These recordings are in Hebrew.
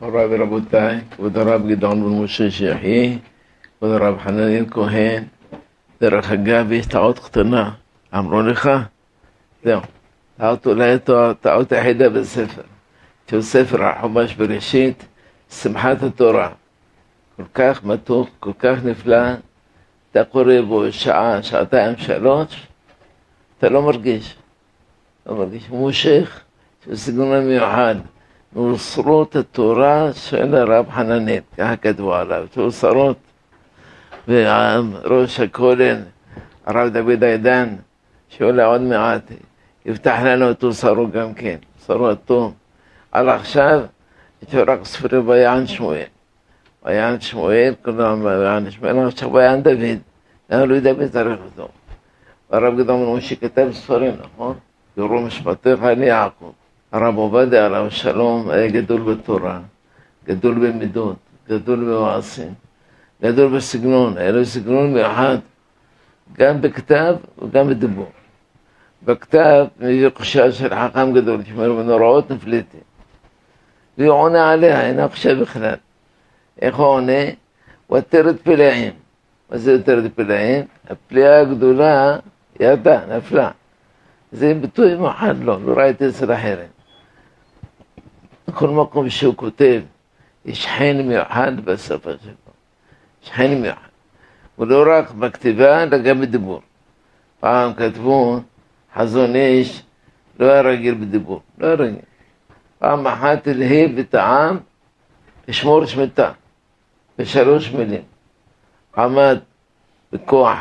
מוריי ורבותיי, כבוד הרב גדעון בן משה שיחיה, כבוד הרב חננאל כהן, דרך אגב, יש טעות קטנה, אמרו לך? זהו, טעות אולי הטעות היחידה בספר, שהוא ספר החומש בראשית, שמחת התורה, כל כך מתוק, כל כך נפלא, אתה קורא בו שעה, שעתיים, שלוש, אתה לא מרגיש, לא מרגיש, הוא מושך, של סגנון מיוחד. מאוסרות התורה של הרב חננאל, ככה כתבו עליו, מאוסרות. וראש הכולל, הרב דוד עידן, שעולה עוד מעט, יפתח לנו את אוסרו גם כן, אוסרו הטוב. על עכשיו, יש רק ספרים ביען שמואל. ביען שמואל, כולם ביען שמואל, עכשיו ביען דוד. למה לא דוד צריך אותו? הרב גדול משה כתב ספרים, נכון? יורו משפטיך אני יעקב. הרב עובדיה עליו שלום היה גדול בתורה, גדול במידות, גדול במעשים, גדול בסגנון, היה לו סגנון מיוחד, גם בכתב וגם בדיבור. בכתב מביא חשב של חכם גדול, שאומר בנוראות נפליתי. והוא עונה עליה, אינה חושב בכלל. איך הוא עונה? הוא עטרת פלאים. מה זה עטרת פלאים? הפליאה הגדולה ירדה, נפלה. זה ביטוי מיוחד לו, לא ראיתי אצל אחרים. בכל מקום שהוא כותב, יש חן מיוחד בשפה שלו. יש חן מיוחד. ולא רק בכתיבה, אלא גם בדיבור. פעם כתבו, חזון איש לא היה רגיל בדיבור, לא היה רגיל. פעם אחת הלהיב את העם לשמור שמיטה, בשלוש מילים. עמד בכוח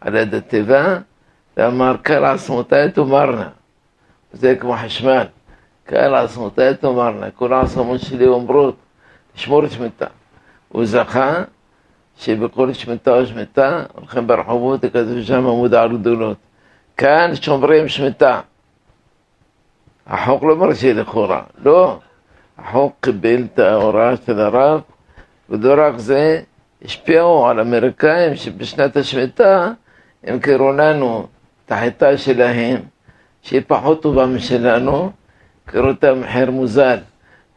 על יד התיבה ואמר, קל עצמותיי תאמרנה. זה כמו חשמל. קהל עצמותיי תאמרנה, כל העצמות שלי אומרות, לשמור שמיטה. הוא זכה שבכל שמיטה או שמיטה, הולכים ברחובות, כתוב שם מודעות גדולות. כאן שומרים שמיטה. החוק לא מרשה לכאורה, לא. החוק קיבל את ההוראה של הרב, ולא רק זה, השפיעו על האמריקאים שבשנת השמיטה קראו לנו את החיטה שלהם, שהיא פחות טובה משלנו, קראו אותה מחיר מוזל,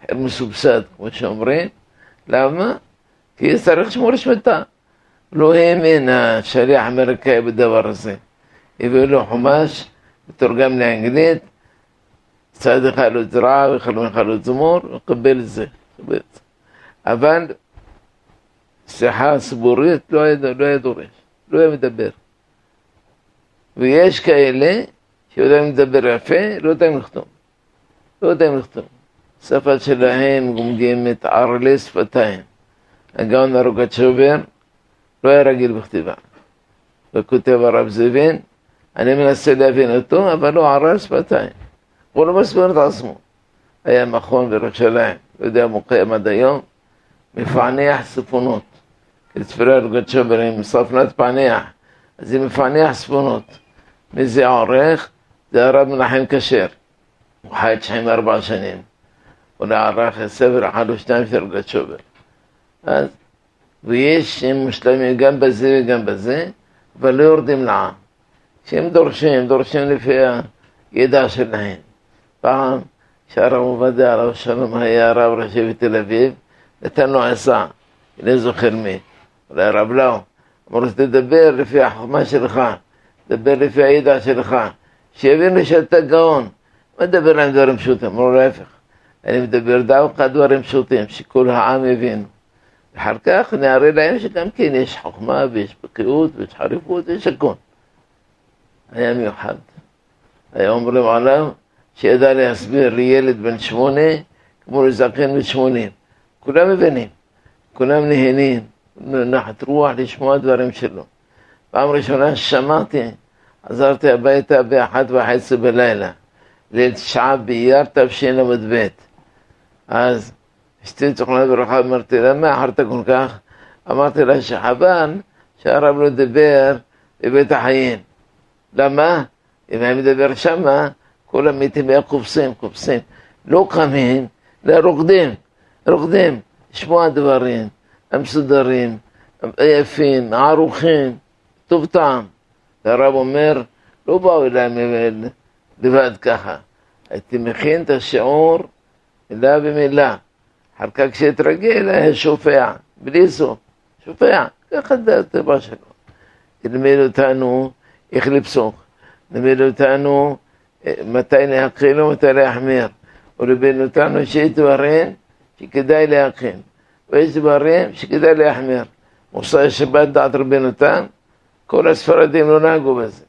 מחיר מסובסד, כמו שאומרים. למה? כי צריך לשמור שמיטה. לא האמין השליח האמריקאי בדבר הזה. הביאו לו חומש, מתורגם לאנגלית, צד אחד לו זרע וחלום אחד לו זמור, הוא קיבל את זה. אבל שיחה סבורית לא היה, לא היה דורש, לא היה מדבר. ויש כאלה שיודעים לדבר יפה, לא יודעים לכתוב. לא יודעים לכתוב. שפה שלהם גומגמת ערלי שפתיים. הגאון הרוגצ'ובר לא היה רגיל בכתיבה. וכותב הרב זבין, אני מנסה להבין אותו, אבל לא ערל שפתיים. הוא לא מסביר את עצמו. היה מכון בירושלים, לא יודע אם הוא קיים עד היום, מפענח ספונות. כספרי הרוגצ'ובר עם ספנת פענח, אז זה מפענח ספונות. מי זה עורך? זה הרב מנחם כשר. הוא חי 94 שנים. הוא ערך ספר אחד או שניים של גצ'ובר. אז, ויש הם מושלמים גם בזה וגם בזה, אבל לא יורדים לעם. כשהם דורשים, דורשים לפי הידע שלהם. פעם, כשהרב עובדיה, הרב שלום היה הרב ראשי בתל אביב, נתן לו עצה, אני זוכר מי, אולי הרב לאו, אמר לו, תדבר לפי החוכמה שלך, תדבר לפי הידע שלך, שיבינו שאתה גאון. לא מדבר על דברים פשוטים, אמרו להפך. אני מדבר דווקא דברים פשוטים, שכל העם יבין. ואחר כך נראה להם שגם כן יש חוכמה ויש בקיאות ויש חריפות ויש הכול. היה מיוחד. היה אומרים עליו שידע להסביר לילד בן שמונה כמו לזקן בן שמונים. כולם מבינים, כולם נהנים, נחת רוח לשמוע דברים שלו. פעם ראשונה ששמעתי, חזרתי הביתה באחת וחצי בלילה. לתשעה באייר תשל"ב. אז אשתי זכרונה לברכה אמרתי לה, מה אחרת כל כך? אמרתי לה שחבל שהרב לא דיבר בבית החיים. למה? אם היה מדבר שמה, כל המתים היו קופסים, קופסים. לא קמים, אלא רוקדים, רוקדים, לשמוע דברים המסודרים, היפים, הערוכים, טוב טעם. והרב אומר, לא באו אליי לבד ככה. הייתי מכין את השיעור מילה במילה. אחר כך כשהתרגל היה שופע, בלי סוף, שופע, ככה זה הטבע שלו. לימד אותנו איך לפסוק, לימד אותנו אה, מתי להקריא ומתי להחמיר, הוא לימד אותנו שיש דברים שכדאי להכין, ויש דברים שכדאי להחמיר. מוסר שבת דעת רבנו תם, כל הספרדים לא נהגו בזה,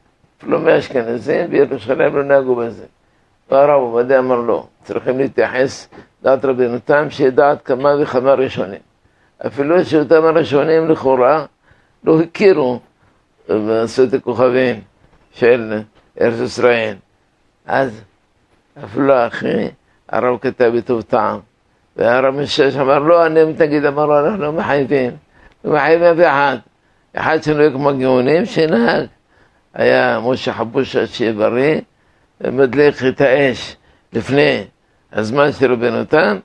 אפילו מהאשכנזים בירושלים לא נהגו בזה. והרב עובדיה אמר לא, צריכים להתייחס דעת רבנו תם, שיהיה דעת כמה וכמה ראשונים. אפילו שאותם הראשונים לכאורה לא הכירו בעשות הכוכבים של ארץ ישראל. אז אפילו אחי, הרב כתב בטוב טעם, והרב משש אמר לא, אני מתנגד, אמר לו, אנחנו לא מחייבים, לא מחייבים אף אחד. אחד שנוהג כמו גאונים, שנהג. היה משה חבוש שיהיה בריא, ומדליק את האש לפני הזמן של רבנו תם,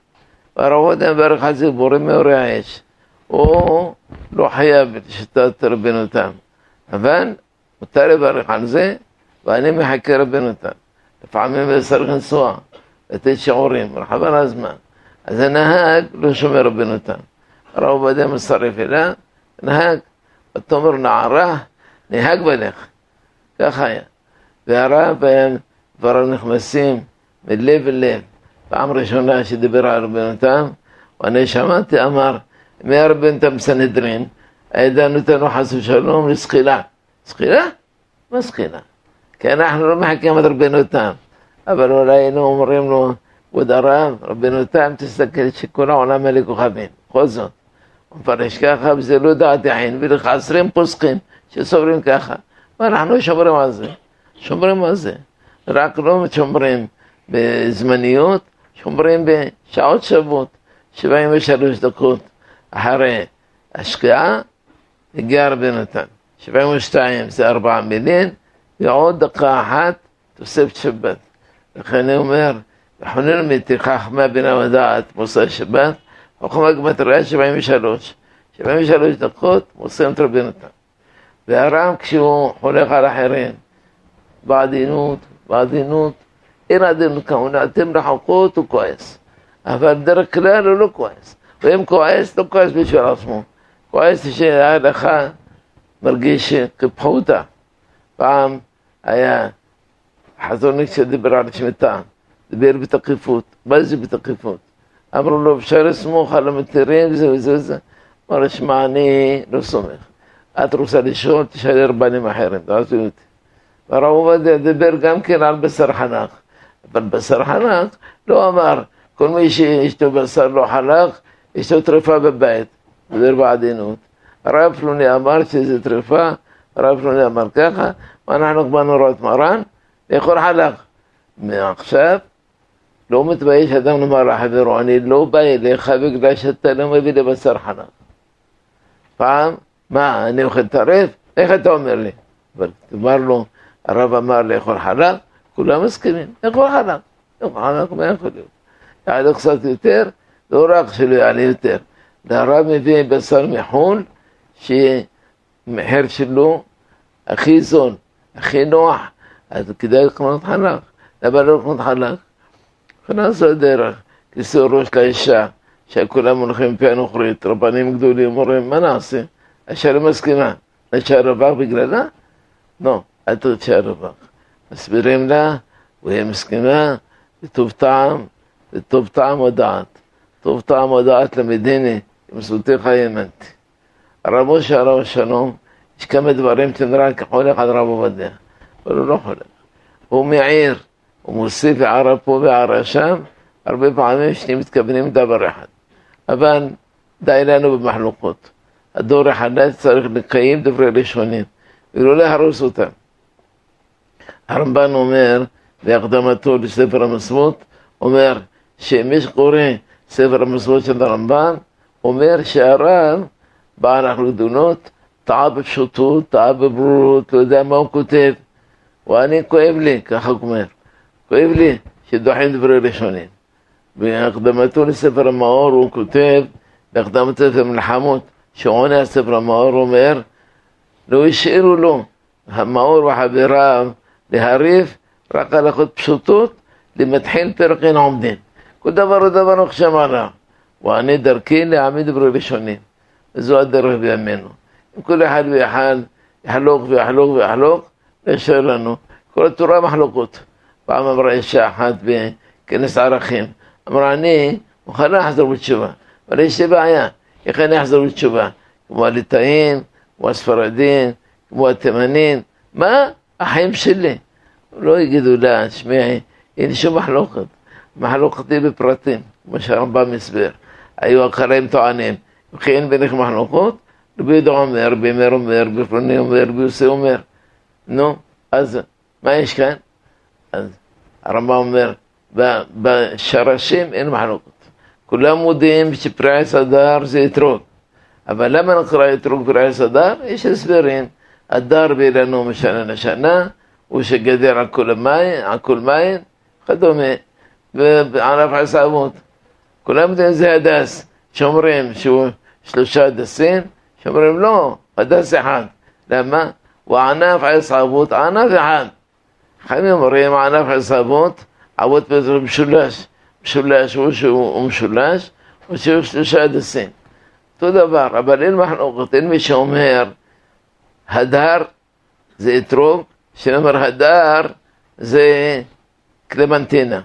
והרב עובדיה מברך על זה בורא מאורי האש. הוא לא חייב לשיטת רבנו תם, אבל מותר לברך על זה, ואני מחכה רבנו תם. לפעמים צריך לנסוע, לתת שיעורים, רחבה על הזמן. אז הנהג לא שומר רבנו תם. הרב עובדיה מצטרף אליו, נהג, ותאמר נערה, נהג בדרך. ככה היה. והרב היה דבריו נכנסים מלב אל לב. פעם ראשונה שדיבר על רבנו תם, ואני שמעתי, אמר, מהרבן תם סנהדרין, העדה נותנו חס ושלום לזחילה. זחילה? מה זחילה? כי אנחנו לא מחכים את רבנו תם, אבל אולי היינו אומרים לו, כבוד הרב, רבנו תם, תסתכל שכל העולם מלא כוכבים. בכל זאת, הוא מפרש ככה, וזה לא דעת יחין, ולך עשרים פוסקים שסוברים ככה. ואנחנו שומרים על זה, שומרים על זה. רק לא שומרים בזמניות, שומרים בשעות שוות, 73 דקות אחרי השקיעה, הגיע רבי נתן. 72 זה ארבעה מילים, ועוד דקה אחת תוספת שבת. לכן אני אומר, וחונן מתי חכמה בינה ודעת מוסר שבת, חוכמה גמטריה 73. 73 דקות מוסרים את רבי נתן. והרם כשהוא הולך על אחרים, בעדינות, בעדינות, אין עדינות כמונה, אתם רחוקות, הוא כועס. אבל דרך כלל הוא לא כועס. ואם כועס, לא כועס בשביל עצמו. כועס שההלכה מרגיש כפחותה. פעם היה חזוניק שדיבר על שמיטה, דיבר בתקיפות. מה זה בתקיפות? אמרו לו, אפשר לסמוך על המתירים, זה וזה וזה. אמר, שמע, אני לא סומך. את רוצה לשאול, תשאלי רבנים אחרים, תעשו אותי. והרב עובדיה דיבר גם כן על בשר חנך. אבל בשר חנך לא אמר, כל מי שיש לו בשר לא חנך, יש לו טרפה בבית, דיבר בעדינות. הרב פלוני אמר שזה טרפה, הרב פלוני אמר ככה, ואנחנו באנו לראות מרן, לאכול חלק. מעכשיו לא מתבייש אדם לומר לחברו, אני לא בא אליך בגלל שאתה לא מביא לי בשר חנך. פעם, מה, אני אוכל טרף? איך אתה אומר לי? אבל תאמר לו, הרב אמר לאכול חלק, כולם מסכימים, לאכול חלק, לאכול חלק, מה יכול להיות? יעלה קצת יותר, לא רק שלא יעלה יותר, והרב מביא בשר מחו"ל, שמחיר שלו הכי זול, הכי נוח, אז כדאי לקנות חלק. למה לא לקנות חלק? נכנס לדרך, כיסוי ראש לאישה, שכולם הולכים פי הנוכרית, רבנים גדולים אומרים, מה נעשה? האישה לא מסכימה, נשאר רווח בגללה? לא, אל תרצה רווח. מסבירים לה, והיא מסכימה, וטוב טעם, וטוב טעם ודעת. טוב טעם ודעת למדיני, עם סוטיך האמנתי. הרב משה הרב שלום, יש כמה דברים שנראה כחולק על רב עובדיה, אבל הוא לא חולק. הוא מעיר, הוא מוסיף הערה פה והערה שם, הרבה פעמים שני מתכוונים לדבר אחד. אבל די לנו במחלוקות. הדור החדש צריך לקיים דברי ראשונים, ולא להרוס אותם. הרמב"ן אומר, בהקדמתו לספר המסוות, אומר שמי שקורא ספר המסוות של הרמב"ן, אומר שהרב, בעל החלטונות, טעה בפשוטות, טעה בברורות, לא יודע מה הוא כותב. ואני כואב לי, ככה הוא אומר, כואב לי שדוחים דברי ראשונים. בהקדמתו לספר המאור הוא כותב, בהקדמתו לספר מלחמות, שעונה הספר המאור אומר, לא השאירו לו, המאור וחבריו, להריף רק הלכות פשוטות, למתחיל פרק אין עומדין. כל דבר ודבר נחשב עליו. ואני דרכי להעמיד דברי ראשונים. וזו הדרך בימינו. אם כל אחד ואחד יחלוק ויחלוק ויחלוק, לא יישאר לנו. כל התורה מחלוקות. פעם אמרה אישה אחת בכנס ערכים, אמרה אני מוכנה לחזור בתשובה, אבל יש לי בעיה, איך אני אחזור בתשובה? כמו הליטאים, כמו הספרדים, כמו התימנים, מה? החיים שלי. לא יגידו לה, תשמעי, אין שום מחלוקת. מחלוקת היא בפרטים, כמו שהרמב"ם הסביר. היו אחריהם טוענים, וכי אין ביניכם מחלוקות? רבי יהודה אומר, רבי מאיר אומר, רבי פלוני אומר, רבי יוסי אומר. נו, אז מה יש כאן? אז הרמב"ם אומר, בשרשים אין מחלוקות. כולם מודים שפרי עץ הדר זה אתרוג. אבל למה נקרא אתרוג פרי עץ הדר? יש הסברים. הדר באילנו משנה לשנה, הוא שגדר על כל מים, על כל מים, וכדומה. וענף עשבות. כולם יודעים זה הדס. שאומרים שהוא שלושה הדסים, שאומרים לא, הדס אחד. למה? הוא ענף עשבות, ענף אחד. חייבים אומרים ענף עשבות, עבוד פטר משולש. הוא שהוא משולש, או שהוא שלושה הדסים. אותו דבר, אבל אין מחלוקת, אין מי שאומר הדר זה אתרוג, שאומר הדר זה קלמנטינה.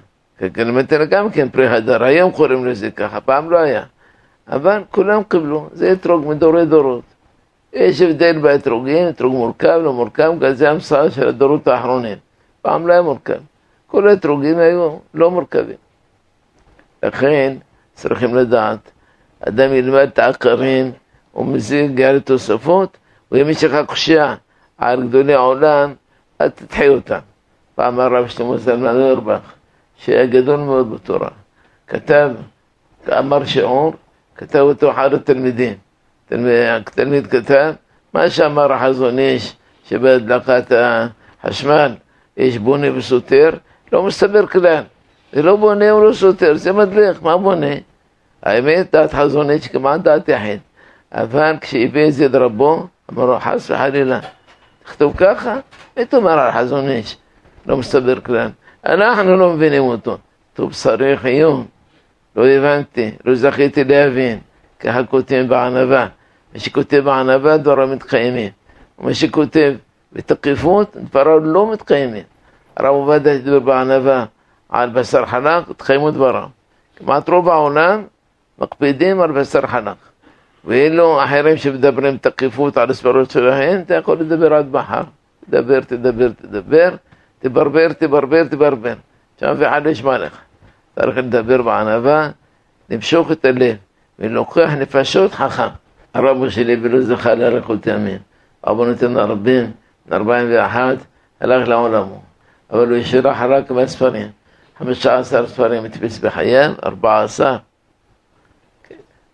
קלמנטינה גם כן פרי הדר, היום קוראים לזה ככה, פעם לא היה. אבל כולם קיבלו, זה אתרוג מדורי דורות. יש הבדל באתרוגים, אתרוג מורכב, לא מורכב, זה המצאה של הדורות האחרונים. פעם לא היה מורכב. כל האתרוגים היו לא מורכבים. לכן צריכים לדעת, אדם ילמד את העקרים, הוא מזיג ואם יש לך קושייה על גדולי העולם, אל תדחי אותם. פעם הרב שלמה זלמן אורבך, שהיה גדול מאוד בתורה, כתב, אמר שיעור, כתב אותו אחד התלמידים. התלמיד כתב, מה שאמר החזון איש, שבהדלקת החשמל יש בונה וסותר, לא מסתבר כלל. זה לא בונה ולא סותר, זה מדליק, מה בונה? האמת, דעת חזון איש כמעט דעת יחיד. אבל כשהביא את זה לרבו, אמר לו, חס וחלילה, תכתוב ככה, ותאמר על חזון איש. לא מסתבר כלל. אנחנו לא מבינים אותו. טוב, צריך עיון. לא הבנתי, לא זכיתי להבין. ככה כותב בענווה. מי שכותב בענווה, דבריו מתקיימים. ומי שכותב בתקיפות, דבריו לא מתקיימים. הרב עובדיה דיבר בענווה על בשר חנק, התקיימו דבריו. כמעט רוב העולם מקפידים על בשר חנק. ואילו אחרים שמדברים תקיפות על הסברות שלהם, אתה יכול לדבר עד מחר. תדבר, תדבר, תדבר, תברבר, תברבר, תברבר. שם ואחד ישמע לך. צריך לדבר בענווה, למשוך את הלב, ולהוכיח נפשות חכם. הרב שלי ולא זכה לאריכות ימים. אבו נותן הרבים, 41, הלך לעולמו. אבל הוא השאיר אחריו כמה ספרים. 15 ספרים הדפיס בחייו, 14.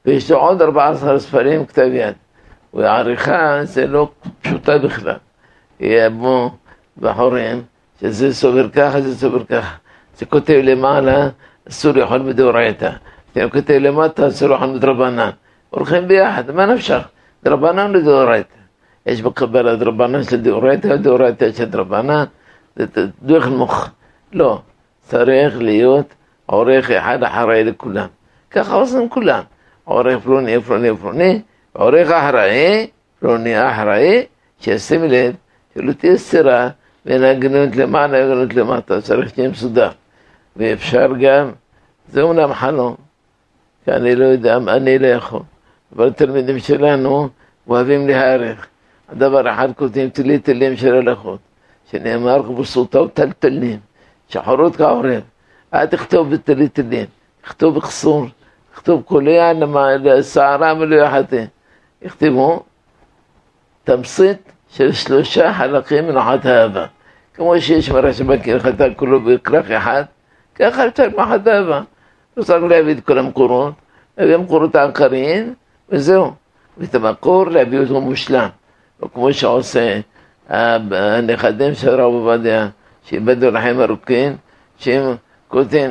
ויש לו עוד 14 ספרים כתב יד. ועריכה זה לא פשוטה בכלל. יהיה בו בחורים, שזה סובר ככה, זה סובר ככה. זה כותב למעלה, אסור לאכול מדאורייתא. זה כותב למטה, אסור לאכול מדרבנן. הולכים ביחד, מה נפשך? דרבנן לדאורייתא. יש בקבלה דרבנן של צריך להיות עורך אחד אחראי לכולם. ככה עושים כולם. עורך פלוני, פלוני, פלוני, עורך אחראי, פלוני אחראי, שישים לב שלא תהיה סתירה בין הגנות למעלה להגנות למטה, צריך שיהיה מסודר. ואפשר גם, זה אומנם חלום, כי אני לא יודע, אני לא יכול. אבל התלמידים שלנו אוהבים להערך. הדבר אחד כותבים תלי תלים של הלכות, שנאמר כבוסותיו טלטלים, שחורות כעורב. אל תכתוב בתלי תלים, תכתוב בחסור. כתוב קולע לסערה מלואחתה. יכתבו תמצית של שלושה חלקים מנחת האהבה. כמו שיש מרש בקיר חטא כולו בכרך אחד, ככה אפשר מנחת האהבה. לא צריך להביא את כל המקורות, להביא המקורות העיקריים, וזהו. ואת המקור להביא אותו מושלם. לא כמו שעושה הנכדים של הרב עובדיה, שאיבדו לחיים ארוכים, שהם כותבים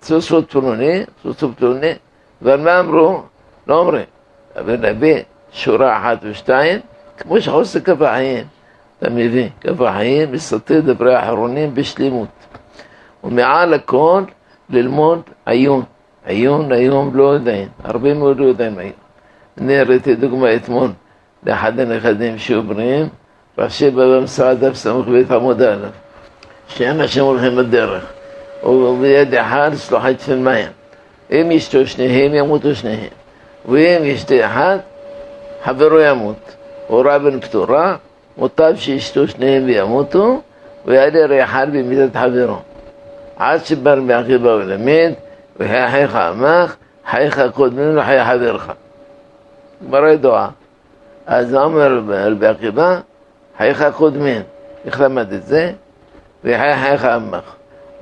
צוסות פלוני, צוסות פלוני, ועל מה אמרו? לא אומרים. אבל להביא שורה אחת ושתיים, כמו שעושה כף החיים. אתה מבין, כף החיים מסתיר דברי האחרונים בשלימות. ומעל הכל ללמוד עיון, עיון, היום לא יודעים, הרבה מאוד לא יודעים היום. אני הראיתי דוגמה אתמול לאחד הנכדים שהיו בריאים, רש"י בבא מסעד דף ס"ב עמוד א', שני אנשים הולכים בדרך, וביד אחד שלוחת של מים. אם ישתו שניהם, ימותו שניהם. ואם ישתה אחד, חברו ימות. הורה בן פטורה, מוטב שישתו שניהם וימותו, ויעלה אחד במידת חברו. עד שבא רבי עקיבא ולמד, וחיי חייך עמך, חייך קודמים לחיי חברך. גמרא ידועה. אז אומר רבי עקיבא, חייך קודמים. איך למד את זה? וחיי חייך עמך.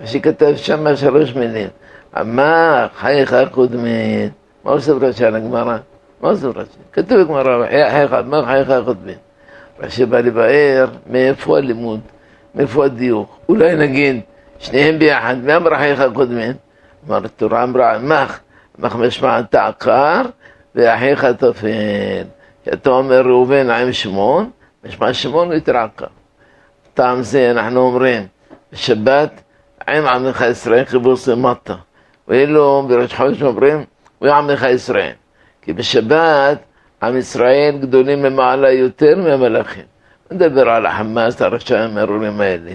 שכתב שם שלוש מילים. עמך, חייך קודמים. מה עושה רש"י על הגמרא? מה עושה רש"י? כתוב בגמרא, חייך עמך, חייך קודמים. רש"י בא לבאר מאיפה הלימוד, מאיפה הדיוק. אולי נגיד שניהם ביחד, מי אמר חייך קודמים? אמר התורה אמרה עמך, עמך משמע תעקר ואחיך תפל. כשאתה אומר ראובן עם שמעון, משמע שמעון יתרעקר. טעם זה אנחנו אומרים בשבת עם עמך ישראל חיבוס למטה. ואילו בראש חודש אומרים ועמך ישראל. כי בשבת עם ישראל גדולים למעלה יותר מהמלאכים. נדבר על החמאס, הרשעים הארורים האלה.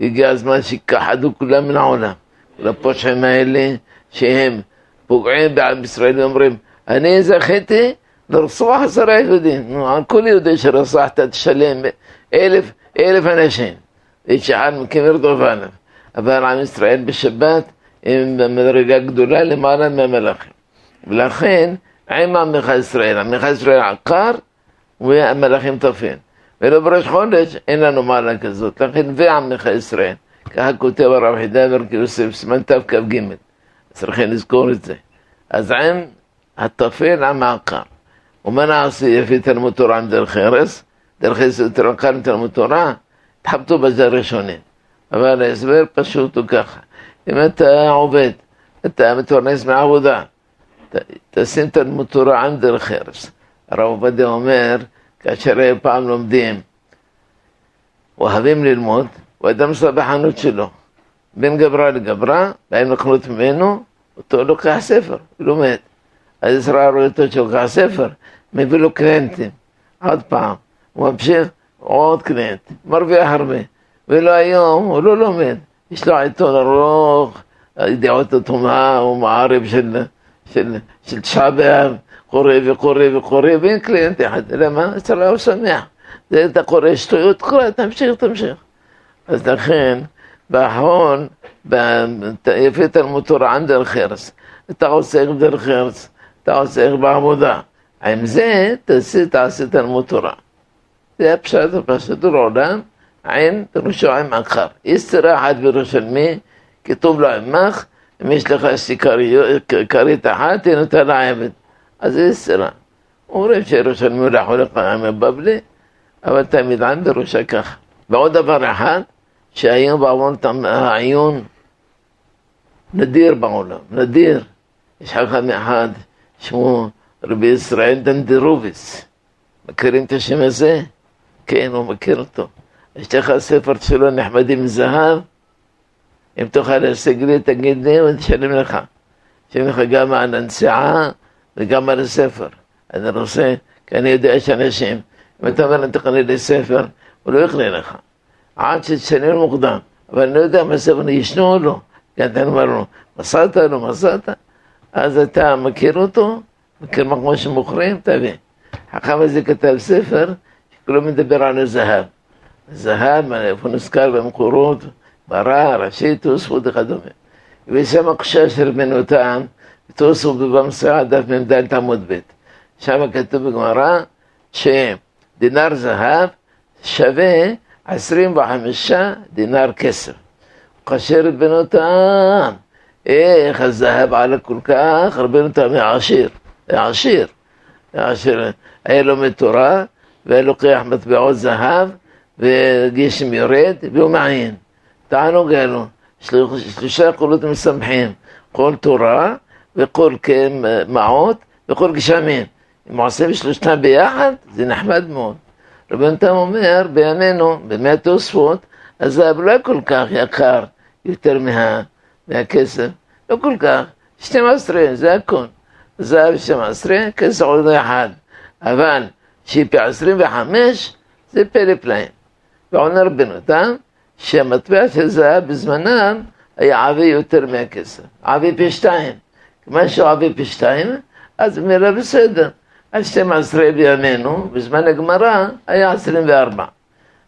הגיע הזמן שיכחדו כולם מן העולם. כל הפושעים האלה שהם פוגעים בעם ישראל ואומרים אני זכיתי לרצוח עשרה יהודים. על כל יהודי שרצחת תשלם אלף, אלף אנשים. איש אחד ירדוף עליו. אבל עם ישראל בשבת הם במדרגה גדולה למעלה מהמלאכים. ולכן עם עמך ישראל, עמך ישראל עקר והמלאכים טפל. ולא בראש חודש אין לנו מעלה כזאת, לכן ועמך ישראל. ככה כותב הרב חידבר כיוסף, סימן תכ"ג. צריכים לזכור את זה. אז עם הטפל עם העקר. ומה נעשה יפי תלמוד תורה עם דרך ארץ? דרך עם תלמוד תורה, תחבטו בזה ראשונים. אבל ההסבר פשוט הוא ככה. אם אתה עובד, אתה מתפרנס מעבודה, תשים תלמוד תורה עם דרך ארץ. הרב עובדיה אומר, כאשר אי פעם לומדים, אוהבים ללמוד, הוא אדם נוסע בחנות שלו. בין גברה לגברה, באים לקנות ממנו, אותו לוקח ספר, לומד. אז ישראל רואה אותו שלוקח ספר, מביא לו קליינטים, עוד פעם, הוא ממשיך, עוד קליינט, מרוויח הרבה. ולא היום, הוא לא לומד, יש לו עיתון ארוך, ידיעות הטומאה, הוא מערב של, של, של תשעה באב, קורא וקורא וקורא, ואין קליינט אחד, למה? אצל הוא שמח. זה אתה קורא שטויות, קורא, תמשיך, תמשיך. אז לכן, באחרון, יפה תלמוד תורה עם דרך ארץ. אתה עוסק דרך ארץ, אתה עוסק בעבודה. עם זה תעשה, תעשה תלמוד תורה. זה הפשט הפשט העולם, עין פירושו עם עקר. יש סתירה אחת בירושלמי, כתוב לו עמך, אם יש לך כרית אחת, תן אותה לעבד. אז זה סתירה. אומרים שירושלמי הוא יכול לך עם הבבלי, אבל תמיד עם בראשה ככה. ועוד דבר אחד, שהיום בעוון העיון נדיר בעולם, נדיר. יש חכם אחד שמו רבי ישראל דנדרוביס. מכירים את השם הזה? כן, הוא מכיר אותו. יש לך ספר שלו נחמדים מזהב, אם תוכל להשיג לי, תגיד לי, ואני אשלם לך. אשלם לך גם על הנסיעה וגם על הספר. אני רוצה, כי אני יודע שאנשים, אם אתה אומר להם תקנה לי ספר, הוא לא יקנה לך. עד שתשלם מוקדם. אבל אני לא יודע אם הספר ישנו או לא. כי אתה אומר לו, מסרת, לא מסרת, אז אתה מכיר אותו, מכיר מקום שמוכרים, תביא. החכם הזה כתב ספר, שכולו מדבר על הזהב. זהב, איפה נזכר במקורות, ברא, ראשי, תוספות וכדומה. ושם הקשה של רבנו תם, תוספות במסעה דף מ"ד עמוד ב'. שם כתוב בגמרא שדינר זהב שווה עשרים וחמישה דינר כסף. כאשר רבנו תם, איך הזהב עלה כל כך, רבנו היה עשיר, עשיר. עשיר. היה לומד תורה, והיה לוקח מטבעות זהב, וגשם יורד, והוא מעיין. תענוג היה לו. שלושה קולות משמחים, קול תורה וקול מעות וקול גשמים. אם הוא עושה בשלושתם ביחד, זה נחמד מאוד. רבי תם אומר, בימינו, בימי התוספות, הזהב לא כל כך יקר יותר מה, מהכסף, לא כל כך, 12, זה הכל. זהב 12, כסף עוד אחד. אבל שיפי 25 זה פלא פלאים. ועונה רבנותם שהמטבע של זהב בזמנם היה עבה יותר מהכסף. עבה פי שתיים. כיוון שהוא עבה פי שתיים, אז מילה בסדר. על 12 בימינו, בזמן הגמרא, היה 24.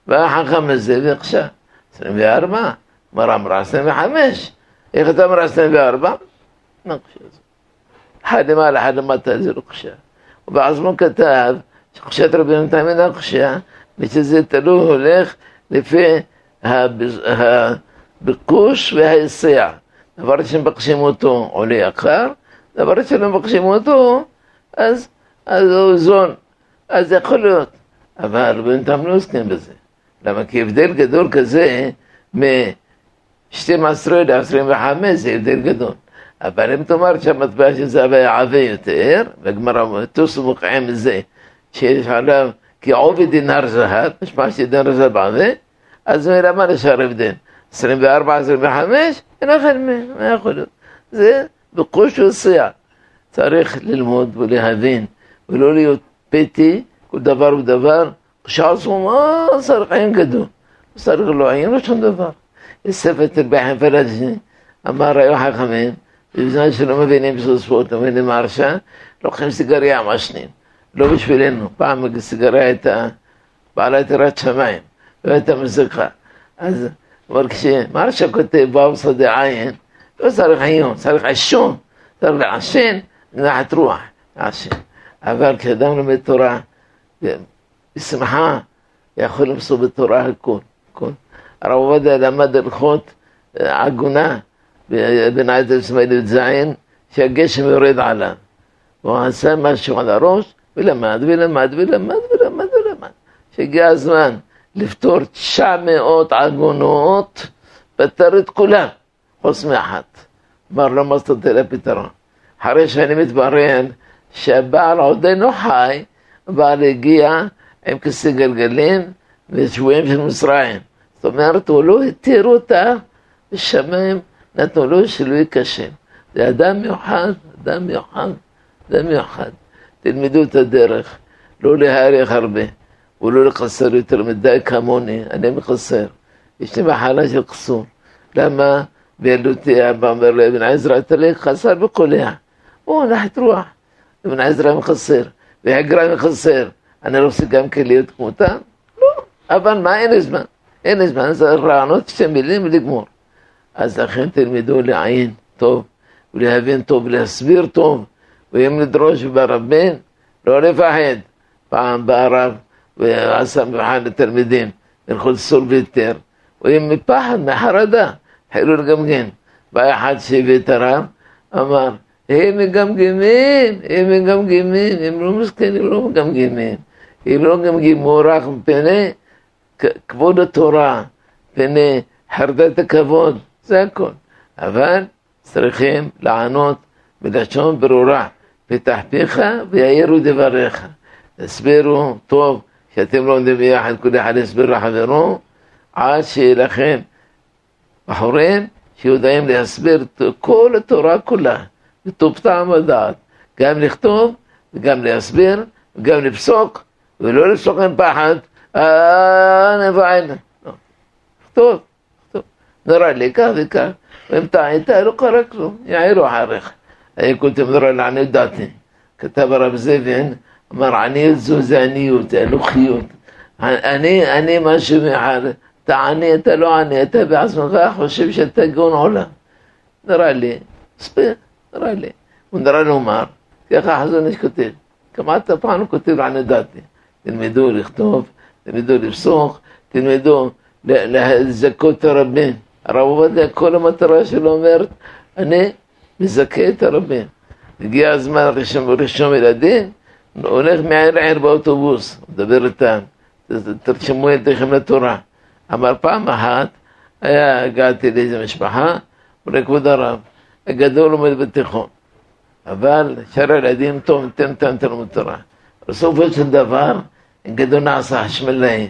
והחכם הזה ועכשיו, 24, גמרא אמרה 25. איך אתה אמרה 24? נקשה זה. אחד למעלה, אחד למטה, זה לא קשה. שחושת רבינו תמיד הקשה, ושזה תלוי הולך לפי הביקוש וההיסע. דבר שמבקשים אותו עולה יקר, דבר שלא מבקשים אותו, אז, אז הוא זון. אז זה יכול להיות. אבל רבינו תמיד לא עוסקים בזה. למה? כי הבדל גדול כזה מ-12 ל-25 זה הבדל גדול. אבל אם תאמר שהמטבע של זהב היה עבה יותר, והגמרא תוסו מוקעים מזה, שיש עליו כעובי דינר זהב, משמע שדינר זהב עבה, אז למה נשאר הבדל? 24, 25, אין אחד מהם, מה יכול להיות? זה בקוש ושיח. צריך ללמוד ולהבין, ולא להיות פתי, כל דבר ודבר, כשעשו מה צריך עין גדול. צריך לא עין, לא שום דבר. יש ספר תרבי פלאג'י, אמר היו חכמים, בזמן שלא מבינים סוספות, לא מבינים מרשה, לוקחים סיגריה מעשנים. לא בשבילנו, פעם סיגריה הייתה בעלת יראת שמיים, לא הייתה מזכה. אז, אבל כשמרשה כותב באוסו דעין, לא צריך עיון, צריך עישון, צריך לעשן, נחת רוח, לעשן. אבל כשאדם לומד תורה, בשמחה, יכול למסור בתורה הכל, הכל. הרב עובדיה למד הלכות עגונה. בנאית אסמאעיל י"ז, שהגשם יורד עליו. הוא עשה משהו על הראש, ולמד, ולמד, ולמד, ולמד, ולמד. שהגיע הזמן לפתור 900 עגונות, פתר את כולם, חוץ מאחת. לו, מה זאת אומרת לפתרון? אחרי שאני מתברר שהבעל עודנו חי, הבעל הגיע עם כיסא גלגלים ושבויים של מצרים. זאת אומרת, הוא לא התיר אותה בשמיים נתנו לו שלא ייכשל. זה אדם מיוחד, אדם מיוחד, אדם מיוחד. תלמדו את הדרך, לא להאריך הרבה, ולא לקצר יותר מדי כמוני, אני מקצר. יש לי מחלה של קסור. למה? בילדותי אבא אומר לאבן עזרא, תלך חסר בקולע. הוא נחת רוח. אבן עזרא מחסר, והגרא מחסר. אני לא רוצה גם כן להיות כמותם? לא. אבל מה, אין זמן. אין זמן, זה רעיונות שתי מילים ולגמור. אז לכן תלמדו לעיין טוב, ולהבין טוב, ולהסביר טוב, ואם לדרוש ברבים, לא לפחד. פעם בא הרב ועשה מבחן לתלמידים, ילכו לסול ויתר, ואם מפחד, מחרדה, התחילו לגמגם. בא אחד שהביא את הרב, אמר, הם מגמגמים, הם מגמגמים, הם לא מסכנים, לא מגמגמים. הם לא מגמגמו רק מפני כבוד התורה, מפני חרדת הכבוד. זה הכל. אבל צריכים לענות בלשון ברורה, פתח פיך ויעירו דבריך. תסבירו טוב, שאתם לומדים ביחד, כל אחד יסביר לחברו, עד שיהיה לכם בחורים שיודעים להסביר כל התורה כולה, בטוב טעם ודעת, גם לכתוב וגם להסביר וגם לפסוק, ולא לפסוק עם פחד, אה, נבענה. לא. טוב. נראה לי כך וכך, ואם טעית לא קרה כלום, יעירו אחריך. היה כותב נראה לעניות דעתי. כתב הרב זבין, אמר עניות זו זה עניות, אנוכיות. אני, אני משהו מאחד, אתה עני, אתה לא עני, אתה בעצמך חושב שאתה גאון עולם. נראה לי, ספיר, נראה לי. הוא נראה לומר, ככה חזון איש כותב. כמעט הפעם הוא כותב לעניות דעתי. תלמדו לכתוב, תלמדו מזכה את הרבים. הגיע הזמן לרשום ילדים, הולך מעיר לעיר באוטובוס, מדבר איתם, תרשמו ילדיכם לתורה. אמר פעם אחת, היה, הגעתי לאיזה משפחה, אומר כבוד הרב, הגדול עומד בתיכון, אבל שאר הילדים טוב, תן תן תלמוד תורה. בסופו של דבר, גדול נעשה חשמלאי.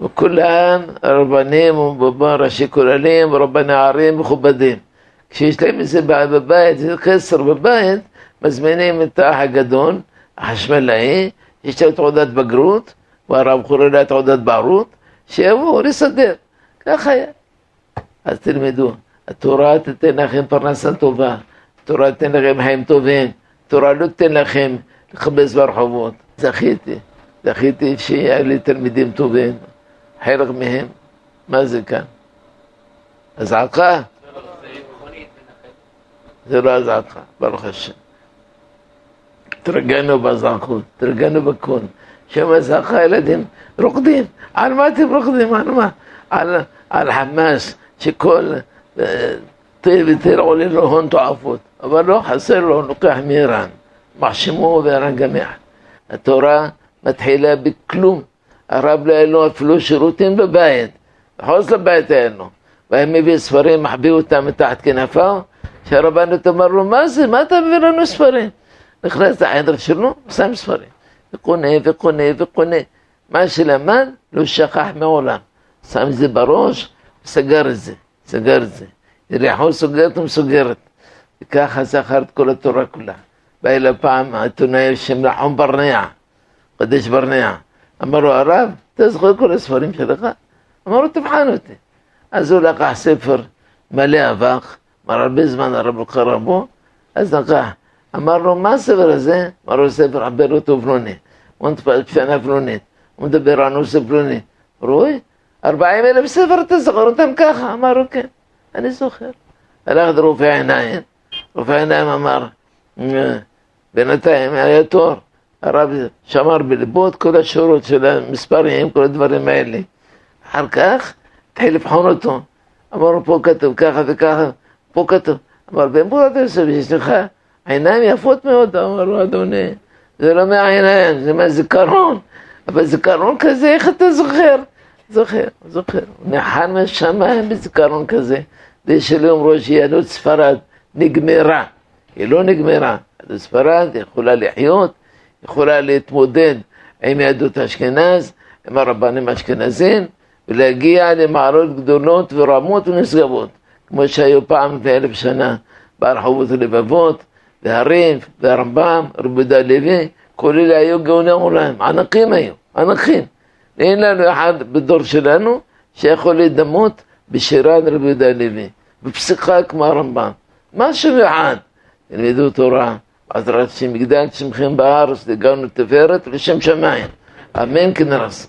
וכולם רבנים ראשי כוללים ורבני ערים מכובדים. כשיש להם איזה בעיה בבית, איזה חסר בבית, מזמינים את האח הגדול, החשמלאי, יש לו תעודת בגרות, והרב חורלה תעודת בערות, שיבואו לסדר. ככה היה. אז תלמדו, התורה תתן לכם פרנסה טובה, התורה תתן לכם חיים טובים, התורה לא תתן לכם לכבס ברחובות. זכיתי, זכיתי שיהיה לי תלמידים טובים, חלק מהם, מה זה כאן? אזעקה? זה לא אזעקה, ברוך השם. תרגלנו באזרחות, תרגלנו בכל. שם אזעקה ילדים רוקדים. על מה אתם רוקדים? על מה? על, על חמאס, שכל תה ותר עולה לו הון תועפות, אבל לא חסר לו, לוקח מאיראן. מחשימו ואיראן גם יחד. התורה מתחילה בכלום. הרב לא היה לו אפילו שירותים בבית, מחוץ לבית היה לו. והיה מביא ספרים, מחביא אותם מתחת כנפיו, שהרבנות אמר לו, מה זה, מה אתה מביא לנו ספרים? נכנס לחדר שלו, שם ספרים, וקונה וקונה וקונה. מה שלמד, לא שכח מעולם. שם את זה בראש, סגר את זה, סגר את זה. יריחו סוגרת ומסוגרת. וככה זכר את כל התורה כולה. בא אליו פעם העיתונאי בשם נחום ברנע, קדש ברנע. אמר לו, הרב, אתה זוכר את כל הספרים שלך? אמר לו, תבחן אותי. אז הוא לקח ספר מלא אבק, אמר הרבה זמן הרב לא קרא בו, אז לקח. אמר לו, מה הספר הזה? אמר לו, ספר עברות ובלוני. הוא שנה פלונית, הוא מדבר על נושא פלוני. רואי, ארבעים אלף ספר אתה זוכר אותם ככה? אמר לו, כן, אני זוכר. הלך לרופא עיניים, רופא עיניים אמר, בינתיים היה תור. הרב שמר בליבו את כל השורות של המספרים, כל הדברים האלה. אחר כך התחיל לבחון אותו. אמר לו, פה כתוב ככה וככה, פה כתוב. אמר, בן בורת יוסף, לך עיניים יפות מאוד. אמר לו, אדוני, זה לא מהעיניים, זה מהזיכרון. אבל זיכרון כזה, איך אתה זוכר? זוכר, זוכר. נחל מהשמיים בזיכרון כזה. זה שלא יאמרו שיהדות ספרד נגמרה. היא לא נגמרה. יהדות ספרד יכולה לחיות, יכולה להתמודד עם יהדות אשכנז, עם הרבנים האשכנזים, ולהגיע למעלות גדולות ורמות ונשגבות, כמו שהיו פעם לפני אלף שנה ברחובות הלבבות, והריב, והרמב"ם, רבי יהודה לוי, כל אלה היו גאוני עולם, ענקים היו, ענקים. אין לנו אחד בדור שלנו שיכול להידמות בשירת רבי יהודה לוי, בפסיקה כמו הרמב"ם. משהו אחד, תלמדו תורה, בעזרת השם יגדל שמכם בארץ, לגמרי תפארת ולשם שמיים. אמן כנרס.